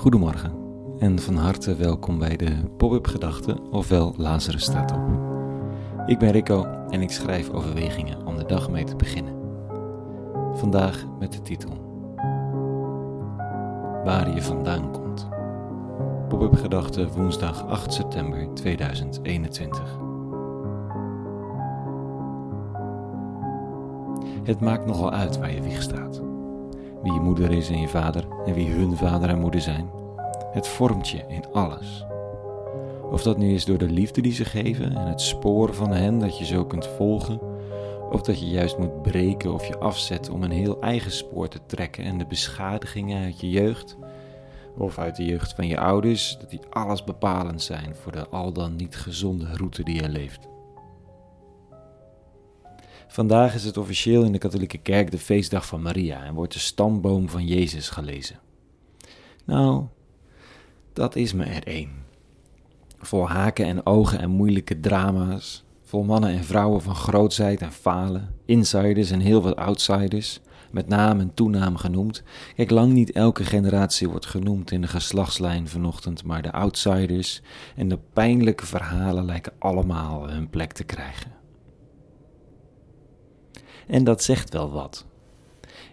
Goedemorgen en van harte welkom bij de Pop-up Gedachten, ofwel Lazarus staat op. Ik ben Rico en ik schrijf overwegingen om de dag mee te beginnen. Vandaag met de titel Waar je vandaan komt. Pop-up Gedachten woensdag 8 september 2021. Het maakt nogal uit waar je wieg staat. Wie je moeder is en je vader en wie hun vader en moeder zijn. Het vormt je in alles. Of dat nu is door de liefde die ze geven en het spoor van hen dat je zo kunt volgen, of dat je juist moet breken of je afzet om een heel eigen spoor te trekken en de beschadigingen uit je jeugd, of uit de jeugd van je ouders, dat die alles bepalend zijn voor de al dan niet gezonde route die je leeft. Vandaag is het officieel in de katholieke kerk de feestdag van Maria en wordt de stamboom van Jezus gelezen. Nou, dat is me er één. Vol haken en ogen en moeilijke drama's, vol mannen en vrouwen van grootsheid en falen, insiders en heel wat outsiders, met naam en toenaam genoemd. Kijk, lang niet elke generatie wordt genoemd in de geslachtslijn vanochtend, maar de outsiders en de pijnlijke verhalen lijken allemaal hun plek te krijgen. En dat zegt wel wat.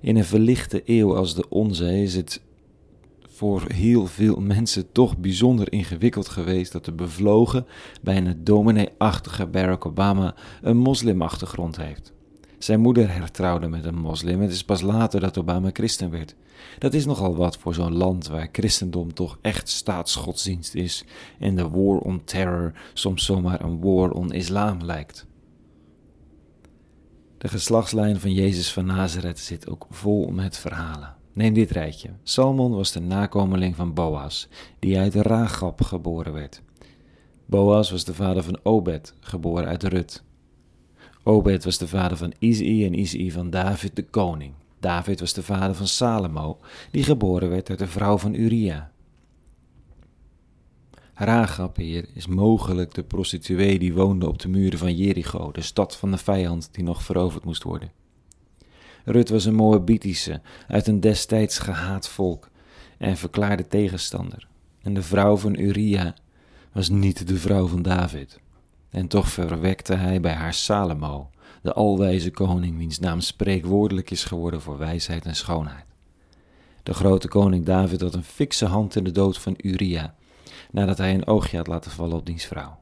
In een verlichte eeuw als de onze is het voor heel veel mensen toch bijzonder ingewikkeld geweest dat de bevlogen, bijna dominee-achtige Barack Obama een moslimachtergrond heeft. Zijn moeder hertrouwde met een moslim. Het is pas later dat Obama christen werd. Dat is nogal wat voor zo'n land waar christendom toch echt staatsgodsdienst is en de war on terror soms zomaar een war on islam lijkt. De geslachtslijn van Jezus van Nazareth zit ook vol met verhalen. Neem dit rijtje. Salmon was de nakomeling van Boas, die uit Ragab geboren werd. Boas was de vader van Obed, geboren uit Rut. Obed was de vader van Izei en Izei van David de koning. David was de vader van Salomo, die geboren werd uit de vrouw van Uria. Rahab, heer, is mogelijk de prostituee die woonde op de muren van Jericho, de stad van de vijand die nog veroverd moest worden. Rut was een Moabitische, uit een destijds gehaat volk en verklaarde tegenstander. En de vrouw van Uria was niet de vrouw van David. En toch verwekte hij bij haar Salomo, de alwijze koning wiens naam spreekwoordelijk is geworden voor wijsheid en schoonheid. De grote koning David had een fikse hand in de dood van Uria, nadat hij een oogje had laten vallen op diens vrouw.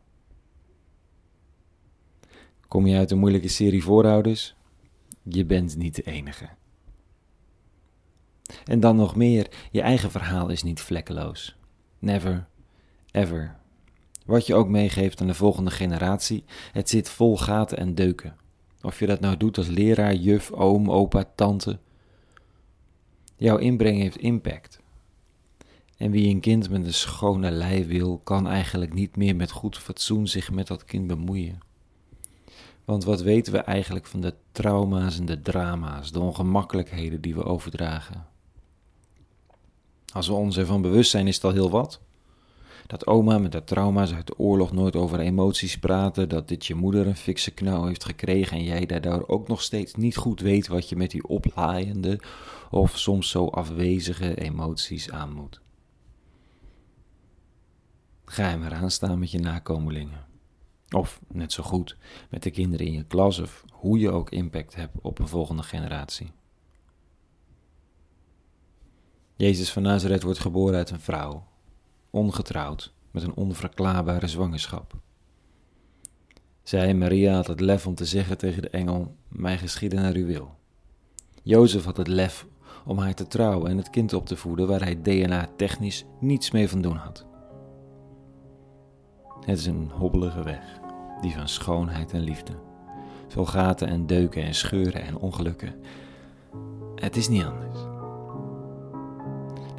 Kom je uit een moeilijke serie voorouders? Je bent niet de enige. En dan nog meer, je eigen verhaal is niet vlekkeloos. Never, ever. Wat je ook meegeeft aan de volgende generatie, het zit vol gaten en deuken. Of je dat nou doet als leraar, juf, oom, opa, tante. Jouw inbreng heeft impact. En wie een kind met een schone lei wil, kan eigenlijk niet meer met goed fatsoen zich met dat kind bemoeien. Want wat weten we eigenlijk van de trauma's en de drama's, de ongemakkelijkheden die we overdragen? Als we ons ervan bewust zijn, is het al heel wat. Dat oma met de trauma's uit de oorlog nooit over emoties praten, dat dit je moeder een fikse knauw heeft gekregen en jij daardoor ook nog steeds niet goed weet wat je met die oplaaiende of soms zo afwezige emoties aan moet. Ga je maar aanstaan met je nakomelingen. Of net zo goed met de kinderen in je klas of hoe je ook impact hebt op een volgende generatie. Jezus van Nazareth wordt geboren uit een vrouw, ongetrouwd, met een onverklaarbare zwangerschap. Zij, Maria, had het lef om te zeggen tegen de engel: Mij geschieden naar uw wil. Jozef had het lef om haar te trouwen en het kind op te voeden waar hij DNA-technisch niets mee van doen had. Het is een hobbelige weg, die van schoonheid en liefde. Veel gaten en deuken en scheuren en ongelukken. Het is niet anders.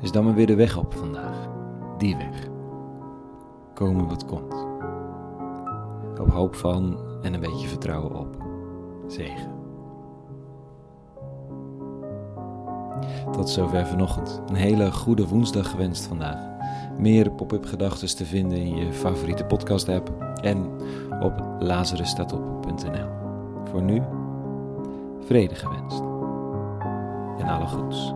Dus dan maar weer de weg op vandaag. Die weg. Komen wat komt. Op hoop van en een beetje vertrouwen op. Zegen. Tot zover vanochtend. Een hele goede woensdag gewenst vandaag meer pop-up gedachten te vinden in je favoriete podcast app en op lazarusstatop.nl. Voor nu, vrede gewenst en alle goeds.